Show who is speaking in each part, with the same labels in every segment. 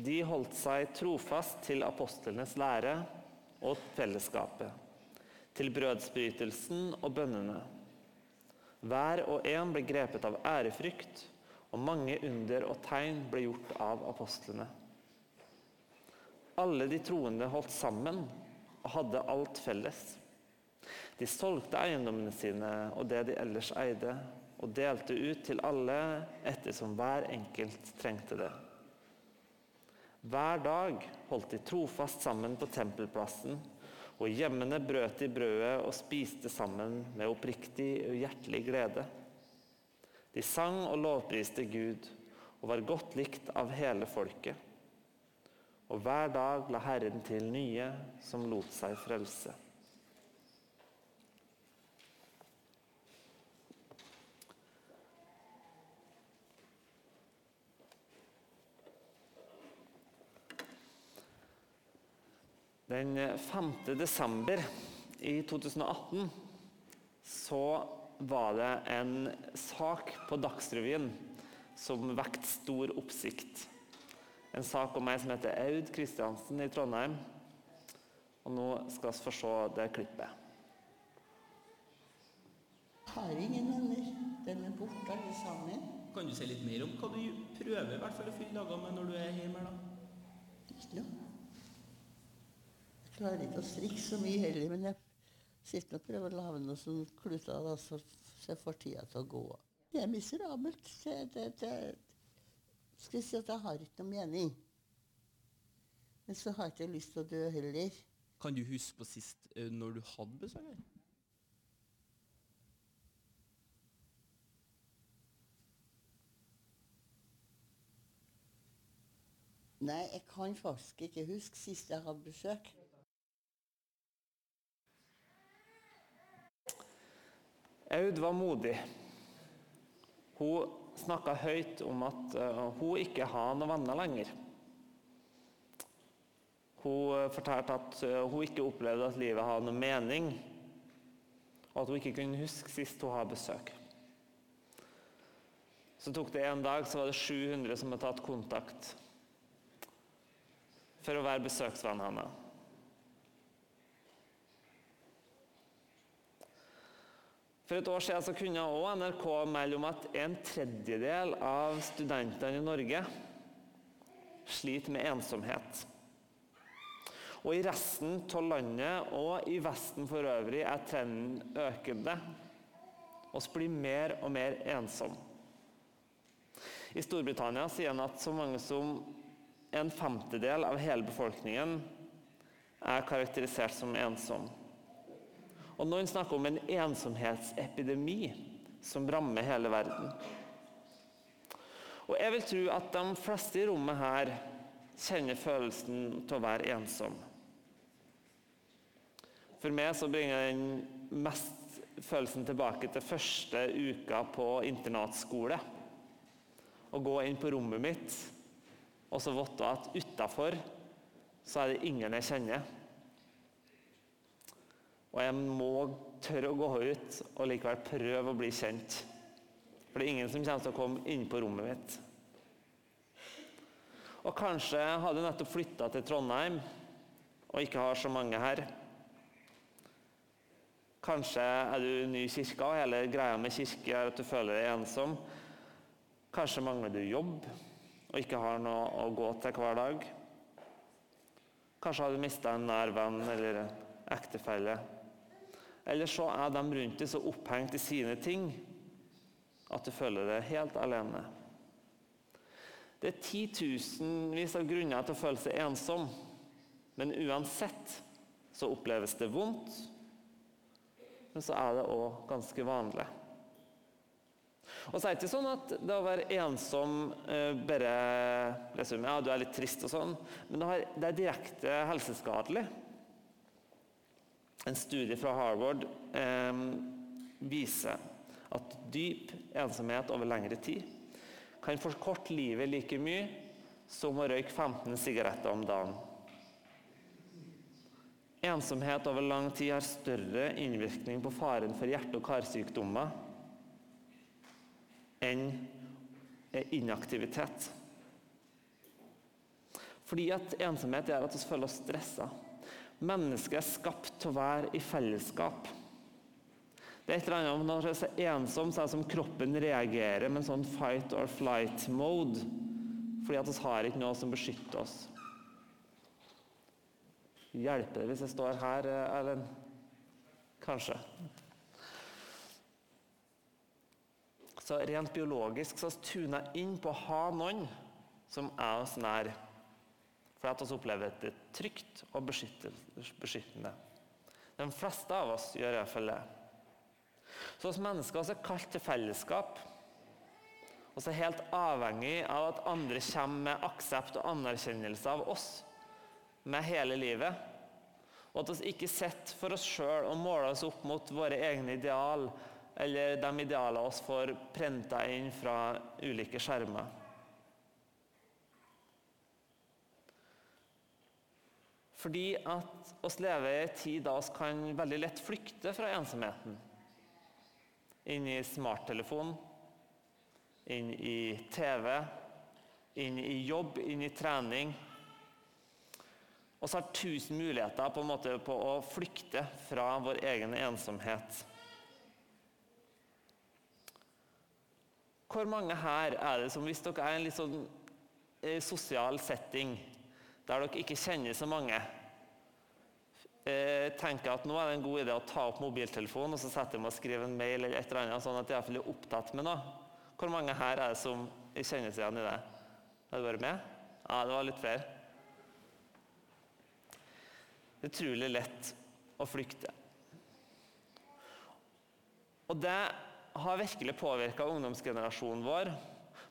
Speaker 1: De holdt seg trofast til apostlenes lære og fellesskapet, til brødsbrytelsen og bønnene. Hver og en ble grepet av ærefrykt, og mange under og tegn ble gjort av apostlene. Alle de troende holdt sammen og hadde alt felles. De solgte eiendommene sine og det de ellers eide, og delte ut til alle ettersom hver enkelt trengte det. Hver dag holdt de trofast sammen på tempelplassen, og hjemmene brøt de brødet og spiste sammen med oppriktig og hjertelig glede. De sang og lovpriste Gud og var godt likt av hele folket. Og hver dag la Herren til nye som lot seg frelse. Den 5. desember i 2018 så var det en sak på Dagsrevyen som vekket stor oppsikt. En sak om meg som heter Aud Kristiansen i Trondheim. Og nå skal vi få se det klippet.
Speaker 2: Jeg har ingen venner. Den er borte, alle sammen.
Speaker 3: Kan du si litt mer om hva du prøver i hvert fall å fylle dagene med når du er hjemme? da?
Speaker 2: Ikke noe. Klarer ikke å strikke så mye heller, men jeg sitter og prøver å lage noe sånn kluter, da, så jeg får tida til å gå. Det er miserabelt. Det, det, det, skal jeg si at jeg har ikke noe mening. Men så har jeg ikke lyst til å dø heller.
Speaker 3: Kan du huske på sist eh, når du hadde besøk her?
Speaker 2: Nei, jeg kan faktisk ikke huske sist jeg hadde besøk.
Speaker 1: Aud var modig. Hun snakka høyt om at eh, hun ikke har noen venner lenger. Hun eh, fortalte at eh, hun ikke opplevde at livet hadde noen mening, og at hun ikke kunne huske sist hun hadde besøk. Så tok det en dag, så var det 700 som hadde tatt kontakt for å være besøksvenn hennes. For et år siden så kunne også NRK melde om at en tredjedel av studentene i Norge sliter med ensomhet. Og i resten av landet og i Vesten for øvrig er trenden økende. Vi blir mer og mer ensomme. I Storbritannia sier han at så mange som en femtedel av hele befolkningen er karakterisert som ensom. Og noen snakker om en ensomhetsepidemi som rammer hele verden. Og jeg vil tro at de fleste i rommet her kjenner følelsen til å være ensom. For meg så bringer den mest følelsen tilbake til første uka på internatskole. Å gå inn på rommet mitt og så vite at utafor så er det ingen jeg kjenner. Og jeg må tørre å gå ut og likevel prøve å bli kjent. For det er ingen som kommer til å komme inn på rommet mitt. Og kanskje har du nettopp flytta til Trondheim og ikke har så mange her. Kanskje er du ny i kirka, og hele greia med kirke er at du føler deg ensom. Kanskje mangler du jobb og ikke har noe å gå til hver dag. Kanskje har du mista en nær venn eller ektefelle. Eller så er de rundt deg så opphengt i sine ting at du føler deg helt alene. Det er titusenvis av grunner til å føle seg ensom, men uansett så oppleves det vondt, men så er det òg ganske vanlig. Og så er det ikke sånn at det å være ensom eh, bare liksom, Ja, du er litt trist og sånn, men det, er direkte helseskadelig. En studie fra Harvard eh, viser at dyp ensomhet over lengre tid kan forkorte livet like mye som å røyke 15 sigaretter om dagen. Ensomhet over lang tid har større innvirkning på faren for hjerte- og karsykdommer enn inaktivitet. Fordi at ensomhet gjør at vi føler oss stressa. Mennesket er skapt til å være i fellesskap. Det er et eller annet om Når man er ensom, så er det som kroppen reagerer med en sånn fight or flight-mode. Fordi at vi har ikke noe som beskytter oss. Hjelper det hvis jeg står her, Erlend? Kanskje. Så rent biologisk så tuner jeg inn på å ha noen som er oss nær. For at vi opplever det trygt og beskyttende. De fleste av oss gjør iallfall det. Så oss mennesker er kalt til fellesskap. Vi er helt avhengig av at andre kommer med aksept og anerkjennelse av oss med hele livet. Og at vi ikke sitter for oss sjøl og måler oss opp mot våre egne ideal eller de idealene vi får prenta inn fra ulike skjermer. Fordi at oss lever i en tid da vi kan veldig lett flykte fra ensomheten. Inn i smarttelefonen, inn i TV, inn i jobb, inn i trening. Så har tusen muligheter på, på å flykte fra vår egen ensomhet. Hvor mange her er det som, hvis dere er i en litt sånn eh, sosial setting, der dere ikke kjenner så mange, eh, tenker at nå er det en god idé å ta opp mobiltelefonen og så sette dem og skrive en mail eller et eller annet, sånn at de iallfall er opptatt med noe? Hvor mange her er det som kjenner seg igjen i det? Har du vært med? Ja, det var litt flere. Det er utrolig lett å flykte. Og det har virkelig påvirka ungdomsgenerasjonen vår.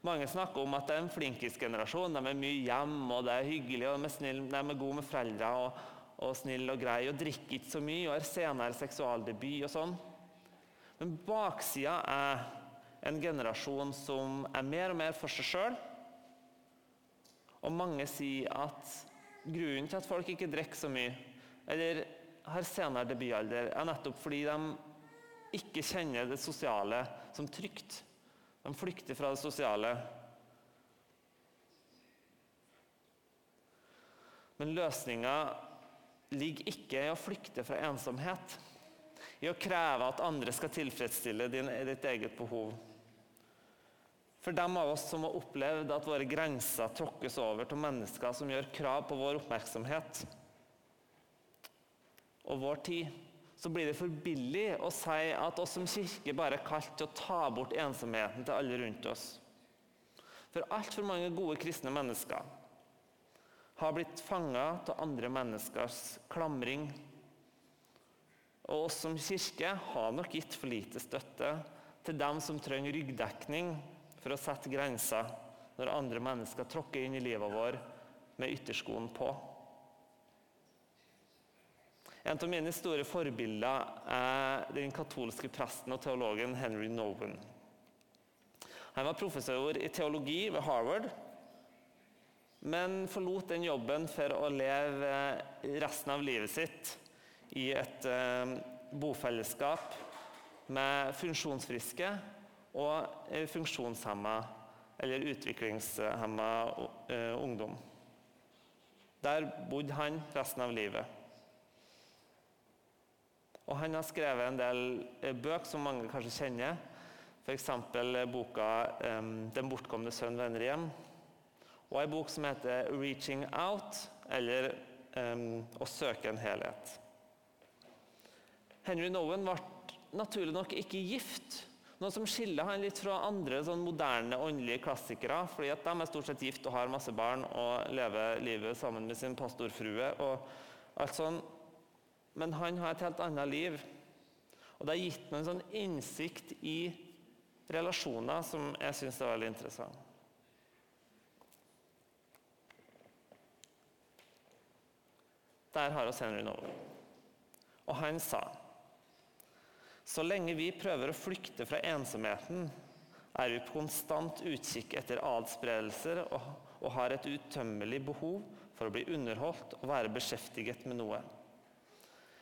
Speaker 1: Mange snakker om at det er en flinkisgenerasjon. De er mye hjemme, og det er hyggelig, og de er, snill, de er gode med foreldre og, og snille og greie, og drikker ikke så mye og har senere seksualdebut og sånn. Men baksida er en generasjon som er mer og mer for seg sjøl. Og mange sier at grunnen til at folk ikke drikker så mye, eller har senere debutalder, er nettopp fordi de ikke kjenner det sosiale som trygt. De flykter fra det sosiale. Men løsninga ligger ikke i å flykte fra ensomhet, i å kreve at andre skal tilfredsstille ditt eget behov. For dem av oss som har opplevd at våre grenser tråkkes over til mennesker som gjør krav på vår oppmerksomhet og vår tid, så blir det for billig å si at oss som kirke bare er kalt til å ta bort ensomheten til alle rundt oss. For altfor mange gode kristne mennesker har blitt fanga av andre menneskers klamring. Og oss som kirke har nok gitt for lite støtte til dem som trenger ryggdekning for å sette grenser når andre mennesker tråkker inn i livet vår med ytterskoen på. En av mine store forbilder er den katolske presten og teologen Henry Nowen. Han var professor i teologi ved Harvard, men forlot den jobben for å leve resten av livet sitt i et eh, bofellesskap med funksjonsfriske og eh, funksjonshemma eller utviklingshemma eh, ungdom. Der bodde han resten av livet. Og han har skrevet en del eh, bøker som mange kanskje kjenner. F.eks. boka um, 'Den bortkomne sønn vender hjem'. Og en bok som heter 'Reaching Out', eller 'Å søke en helhet'. Henry Nowen ble naturlig nok ikke gift. Noe som skiller han litt fra andre sånn moderne åndelige klassikere. fordi De er stort sett gift og har masse barn og lever livet sammen med sin pastorfrue. og alt sånn. Men han har et helt annet liv. Og det har gitt meg en sånn innsikt i relasjoner som jeg syns er veldig interessant. Der har vi Henry Nolan. Og han sa så lenge vi prøver å flykte fra ensomheten, er vi på konstant utkikk etter adspredelser og har et utømmelig behov for å bli underholdt og være beskjeftiget med noe.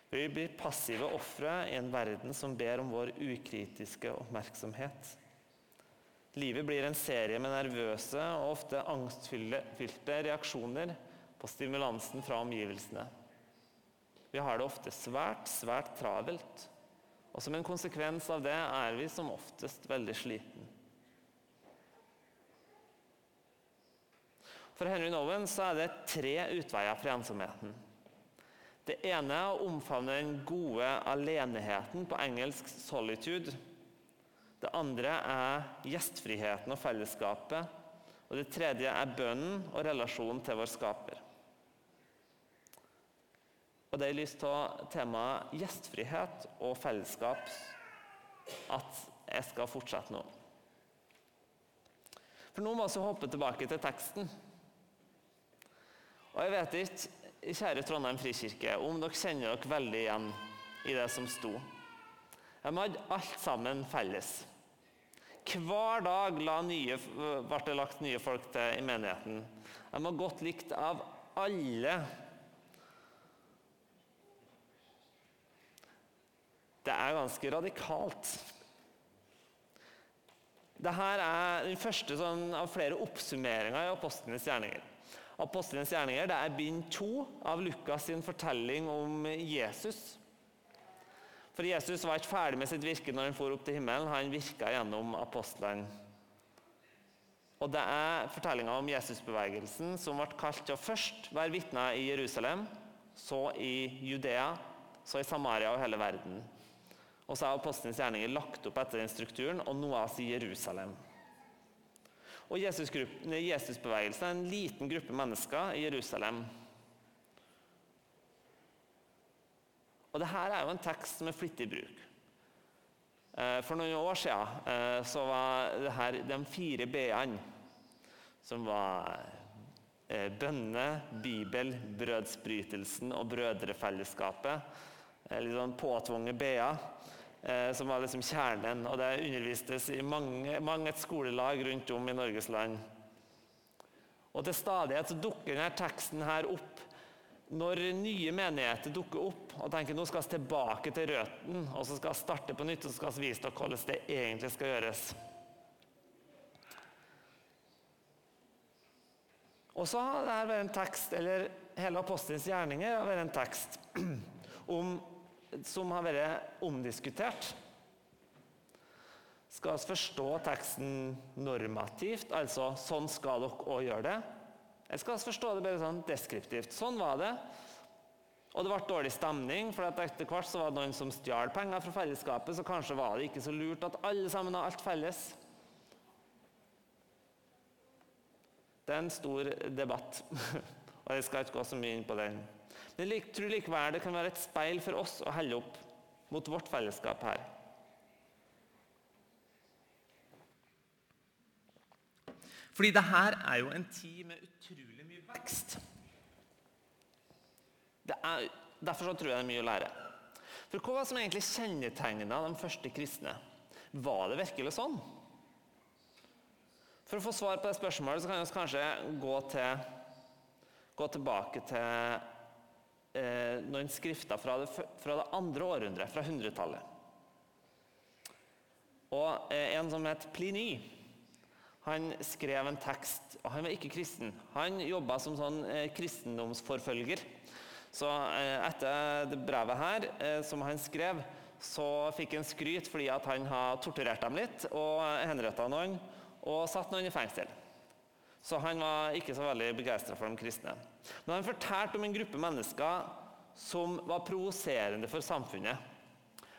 Speaker 1: Vi blir passive ofre i en verden som ber om vår ukritiske oppmerksomhet. Livet blir en serie med nervøse og ofte angstfylte reaksjoner på stimulansen fra omgivelsene. Vi har det ofte svært, svært travelt. Og som en konsekvens av det er vi som oftest veldig sliten. For Henry Nowen er det tre utveier fra ensomheten. Det ene er å omfavne den gode aleneheten, på engelsk 'solitude'. Det andre er gjestfriheten og fellesskapet. Og det tredje er bønnen og relasjonen til vår skaper. Og det er lyst til temaet gjestfrihet og fellesskap at jeg skal fortsette nå. For nå må vi hoppe tilbake til teksten. Og jeg vet ikke, kjære Trondheim frikirke, om dere kjenner dere veldig igjen i det som sto. De hadde alt sammen felles. Hver dag nye, ble det lagt nye folk til i menigheten. De var godt likt av alle. Det er ganske radikalt. Dette er den første sånn, av flere oppsummeringer i apostlenes gjerninger. Apostlenes gjerninger det er bind to av Lukas' sin fortelling om Jesus. For Jesus var ikke ferdig med sitt virke når han for opp til himmelen. Han virka gjennom apostlene. Og Det er fortellinga om Jesusbevegelsen som ble kalt til å først være vitner i Jerusalem, så i Judea, så i Samaria og hele verden. Og så er Apostelens gjerninger lagt opp etter den strukturen, og noe av oss i Jerusalem. Og Jesusbevegelsen er en liten gruppe mennesker i Jerusalem Og dette er jo en tekst som er flittig i bruk. Eh, for noen år siden eh, så var det her de fire b-ene, som var eh, bønne, Bibel, brødsbrytelsen og brødrefellesskapet. Litt sånn påtvungne b-er, som var liksom kjernen. Og det undervistes i mange, mange et skolelag rundt om i Norges land. Og til stadighet så dukker denne teksten her opp når nye menigheter dukker opp og tenker nå skal vi tilbake til røtten og så skal vi starte på nytt og så skal vi vise dere hvordan det egentlig skal gjøres. Og så har dette vært en tekst, eller hele apostelens gjerninger har vært en tekst om, som har vært omdiskutert. Skal vi forstå teksten normativt, altså sånn skal dere òg gjøre det? Eller skal vi forstå det bare sånn deskriptivt. Sånn var det. Og det ble dårlig stemning, for etter hvert var det noen som stjal penger fra fellesskapet, så kanskje var det ikke så lurt at alle sammen har alt felles. Det er en stor debatt, og jeg skal ikke gå så mye inn på den. Men jeg tror likevel det kan være et speil for oss å helle opp mot vårt fellesskap her. Fordi det her er jo en tid med utrolig mye vekst. Er, derfor tror jeg det er mye å lære. For Hva var det som egentlig kjennetegna de første kristne? Var det virkelig sånn? For å få svar på det spørsmålet så kan vi kanskje gå, til, gå tilbake til eh, noen skrifter fra det, fra det andre århundret, fra 100-tallet. Og eh, En som het Pliny, han skrev en tekst. og Han var ikke kristen. Han jobba som sånn eh, kristendomsforfølger. Så eh, etter det brevet her, som han skrev, så fikk han skryt fordi at han har torturert dem litt og henretta noen og satt noen i fengsel. Så han var ikke så veldig begeistra for de kristne. Men han fortalte om en gruppe mennesker som var provoserende for samfunnet.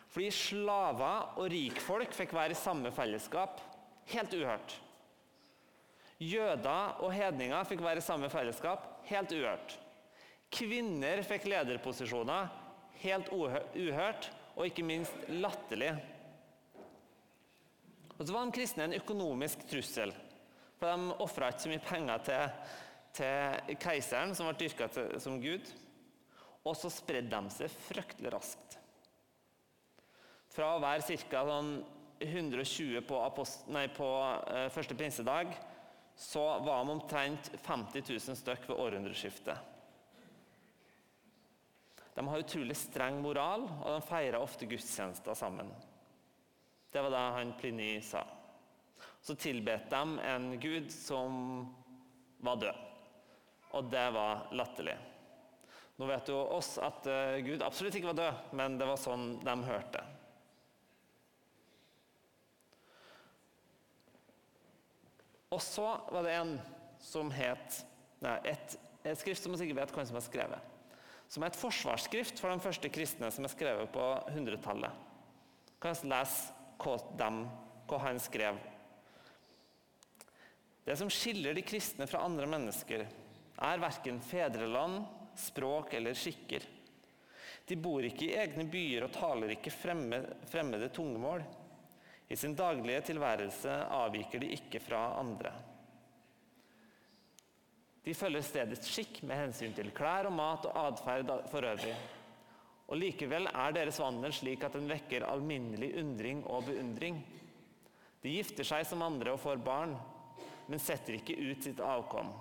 Speaker 1: Fordi slaver og rikfolk fikk være i samme fellesskap. Helt uhørt. Jøder og hedninger fikk være i samme fellesskap. Helt uhørt. Kvinner fikk lederposisjoner. Helt uhørt, og ikke minst latterlig. Og så var de kristne en økonomisk trussel. For De ofra ikke så mye penger til, til keiseren, som ble dyrka som gud. Og så spredde de seg fryktelig raskt. Fra å være ca. Sånn 120 på, nei, på eh, første pinsedag så var de omtrent 50 000 stykk ved århundreskiftet. De har utrolig streng moral, og de feirer ofte gudstjenester sammen. Det var det han Pliny sa. Så tilbet de en gud som var død. Og det var latterlig. Nå vet jo oss at eh, Gud absolutt ikke var død, men det var sånn de hørte. Og så var det en som het nei, et, et skrift som man sikkert vet hvem som har skrevet. Som er et forsvarsskrift for de første kristne som er skrevet på 100-tallet. Kan jeg lese hva, dem, hva han skrev? Det som skiller de kristne fra andre mennesker, er verken fedreland, språk eller skikker. De bor ikke i egne byer og taler ikke fremmede, tungemål. I sin daglige tilværelse avviker de ikke fra andre. De følger stedets skikk med hensyn til klær og mat og atferd for øvrig. Og likevel er deres vandel slik at den vekker alminnelig undring og beundring. De gifter seg som andre og får barn, men setter ikke ut sitt avkom.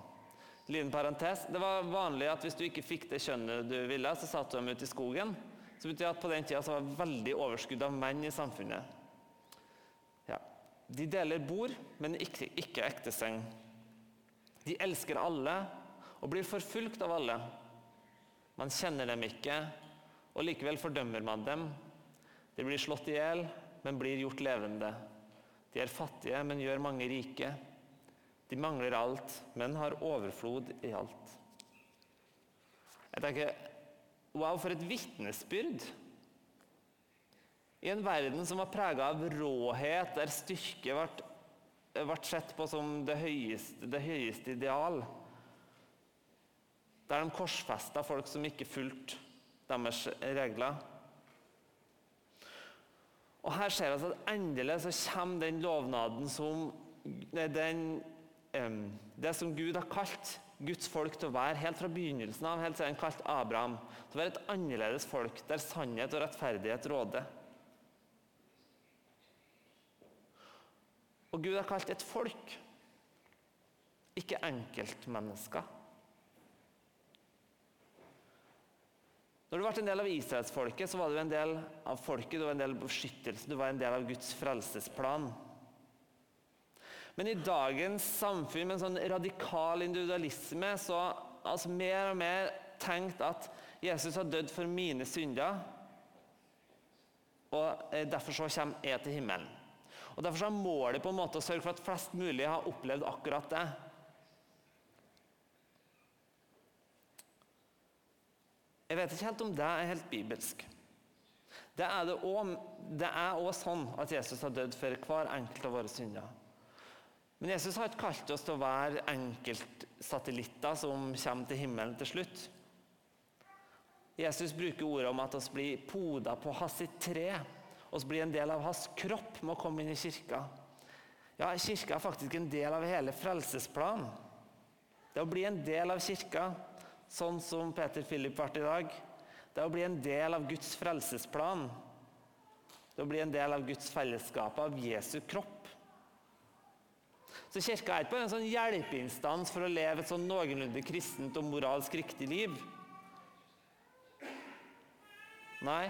Speaker 1: Liten parentes. Det var vanlig at hvis du ikke fikk det kjønnet du ville, så satte du dem ut i skogen. Så betyr at på den tida var det veldig overskudd av menn i samfunnet. Ja. De deler bord, men ikke, ikke ekteseng. De elsker alle og blir forfulgt av alle. Man kjenner dem ikke, og likevel fordømmer man dem. De blir slått i hjel, men blir gjort levende. De er fattige, men gjør mange rike. De mangler alt, men har overflod i alt. Jeg tenker Wow, for et vitnesbyrd! I en verden som var prega av råhet, der styrke ble, ble sett på som det høyeste, det høyeste ideal. Der de korsfesta folk som ikke fulgte deres regler. Og Her ser vi at endelig så kommer den lovnaden som den det som Gud har kalt Guds folk til å være helt fra begynnelsen av, helt siden han kalte Abraham, til å være et annerledes folk der sannhet og rettferdighet råder. Og Gud har kalt et folk, ikke enkeltmennesker. Når du ble en del av israelsfolket, så var du en del av folket, du var en del av beskyttelsen, du var en del av Guds frelsesplan. Men i dagens samfunn med en sånn radikal individualisme så altså mer og mer tenkt at Jesus har dødd for mine synder, og eh, derfor så kommer jeg til himmelen. Og Derfor så er målet på en måte å sørge for at flest mulig har opplevd akkurat det. Jeg vet ikke helt om det er helt bibelsk. Det er òg sånn at Jesus har dødd for hver enkelt av våre synder. Men Jesus har ikke kalt oss til å være enkeltsatellitter som kommer til himmelen til slutt. Jesus bruker ordet om at vi blir poda på hans tre. Vi blir en del av hans kropp med å komme inn i kirka. Ja, Kirka er faktisk en del av hele frelsesplanen. Det å bli en del av kirka, sånn som Peter Philip ble i dag, det å bli en del av Guds frelsesplan, det å bli en del av Guds fellesskap, av Jesu kropp. Så Kirka er ikke bare en sånn hjelpeinstans for å leve et sånn noenlunde kristent og moralsk riktig liv. Nei,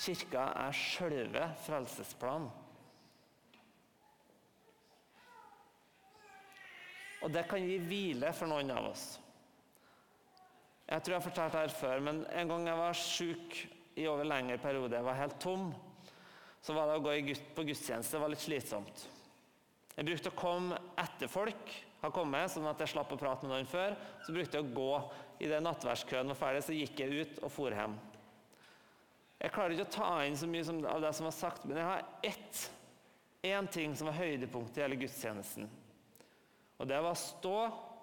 Speaker 1: Kirka er sjølve frelsesplanen. Og det kan gi hvile for noen av oss. Jeg tror jeg har fortalt det her før, men en gang jeg var sjuk i over lengre periode, jeg var helt tom, så var det å gå på gudstjeneste det var litt slitsomt. Jeg brukte å komme etter folk har kommet, sånn at jeg slapp å prate med noen før. Så brukte jeg å gå i det nattverdskøen var ferdig, så gikk jeg ut og for hjem. Jeg klarer ikke å ta inn så mye av det som var sagt, men jeg har ett, én ting som var høydepunktet i hele gudstjenesten. Og det var å stå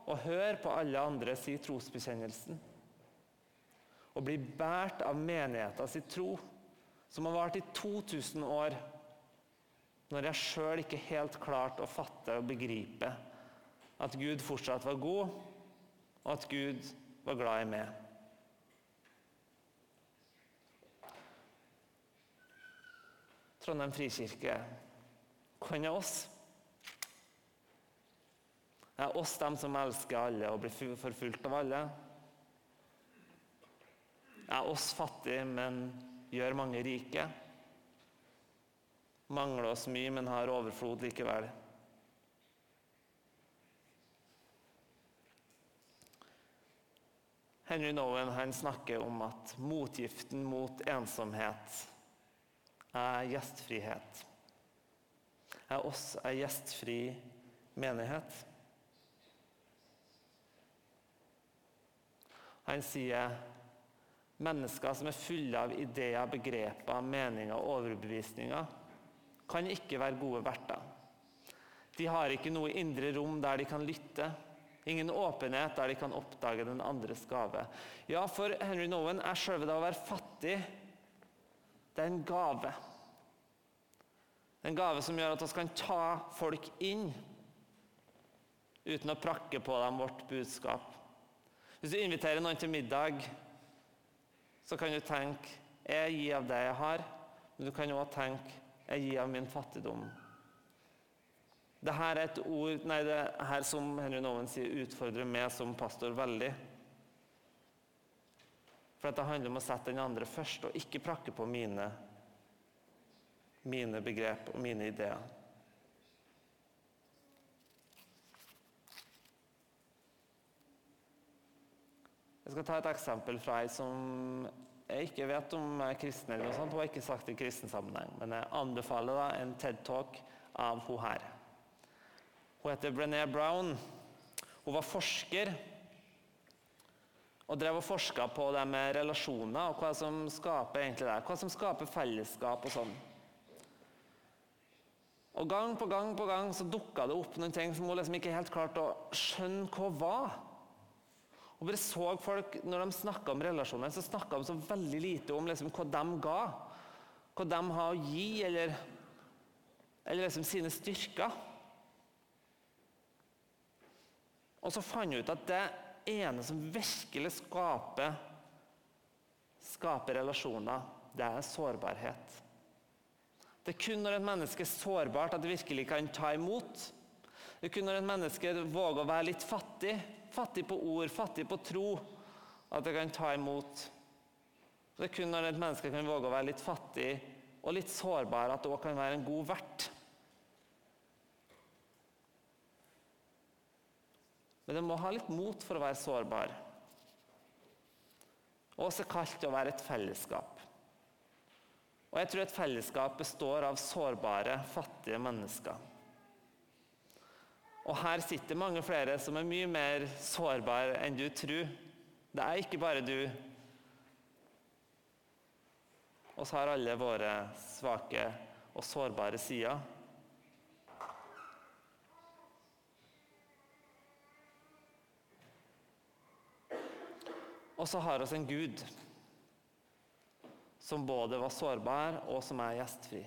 Speaker 1: og høre på alle andre si trosbekjennelsen. Og bli båret av menigheten sin tro, som har vart i 2000 år når jeg sjøl ikke helt klarte å fatte og begripe at Gud fortsatt var god, og at Gud var glad i meg. Trondheim frikirke hvem er oss? Er oss dem som elsker alle og blir forfulgt av alle. Er oss fattige, men gjør mange rike mangler oss mye, men har overflod likevel. Henry Nowen han snakker om at motgiften mot ensomhet er gjestfrihet. Er oss ei gjestfri menighet. Han sier mennesker som er fulle av ideer, begreper, meninger og overbevisninger, kan ikke være gode verter. De har ikke noe indre rom der de kan lytte. Ingen åpenhet der de kan oppdage den andres gave. Ja, for Henry Nowen er selve det å være fattig det er en gave. En gave som gjør at vi kan ta folk inn uten å prakke på dem vårt budskap. Hvis du inviterer noen til middag, så kan du tenke 'Jeg gir av det jeg har', men du kan òg tenke 'Jeg gir av min fattigdom'. Dette er et ord nei, det her som Henry Noven sier, utfordrer meg som pastor veldig. For det handler om å sette den andre først, og ikke prakke på mine, mine begrep og mine ideer. Jeg skal ta et eksempel fra ei som jeg ikke vet om er kristen. eller noe sånt. Hun har ikke sagt det i kristen sammenheng, men jeg anbefaler da en TED-talk av hun her. Hun heter Brené Brown. Hun var forsker og drev og forska på det med relasjoner og hva som skaper egentlig det. Hva som skaper fellesskap og sånn. Og Gang på gang på gang så dukka det opp noen ting som hun liksom ikke helt klarte å skjønne hva var. Og bare så folk, Når de snakka om relasjoner, så snakka de så veldig lite om liksom, hva de ga. Hva de har å gi, eller, eller liksom sine styrker. Og så fant jeg ut at det ene som virkelig skaper, skaper relasjoner, det er sårbarhet. Det er kun når et menneske er sårbart, at det virkelig kan ta imot. Det er kun når et menneske våger å være litt fattig, fattig på ord, fattig på tro, at det kan ta imot. Det er kun når et menneske kan våge å være litt fattig og litt sårbar, at det òg kan være en god vert. Men det må ha litt mot for å være sårbar. Og også kalt å være et fellesskap. Og jeg tror et fellesskap består av sårbare, fattige mennesker. Og her sitter mange flere som er mye mer sårbare enn du tror. Det er ikke bare du. Og så har alle våre svake og sårbare sider. Og så har vi en Gud som både var sårbar, og som er gjestfri.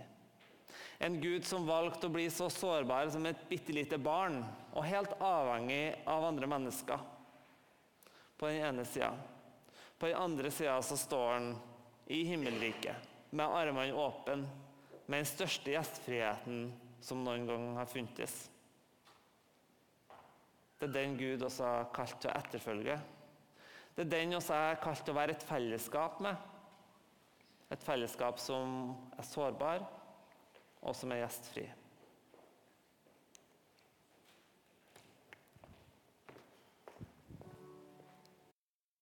Speaker 1: En Gud som valgte å bli så sårbar som et bitte lite barn, og helt avhengig av andre mennesker. På den ene sida. På den andre sida står han i himmelriket, med armene åpne, med den største gjestfriheten som noen gang har funtes. Det er den Gud også har kalt til å etterfølge. Det er den også er kalt til å være et fellesskap med. Et fellesskap som er sårbar, og som er gjestfri.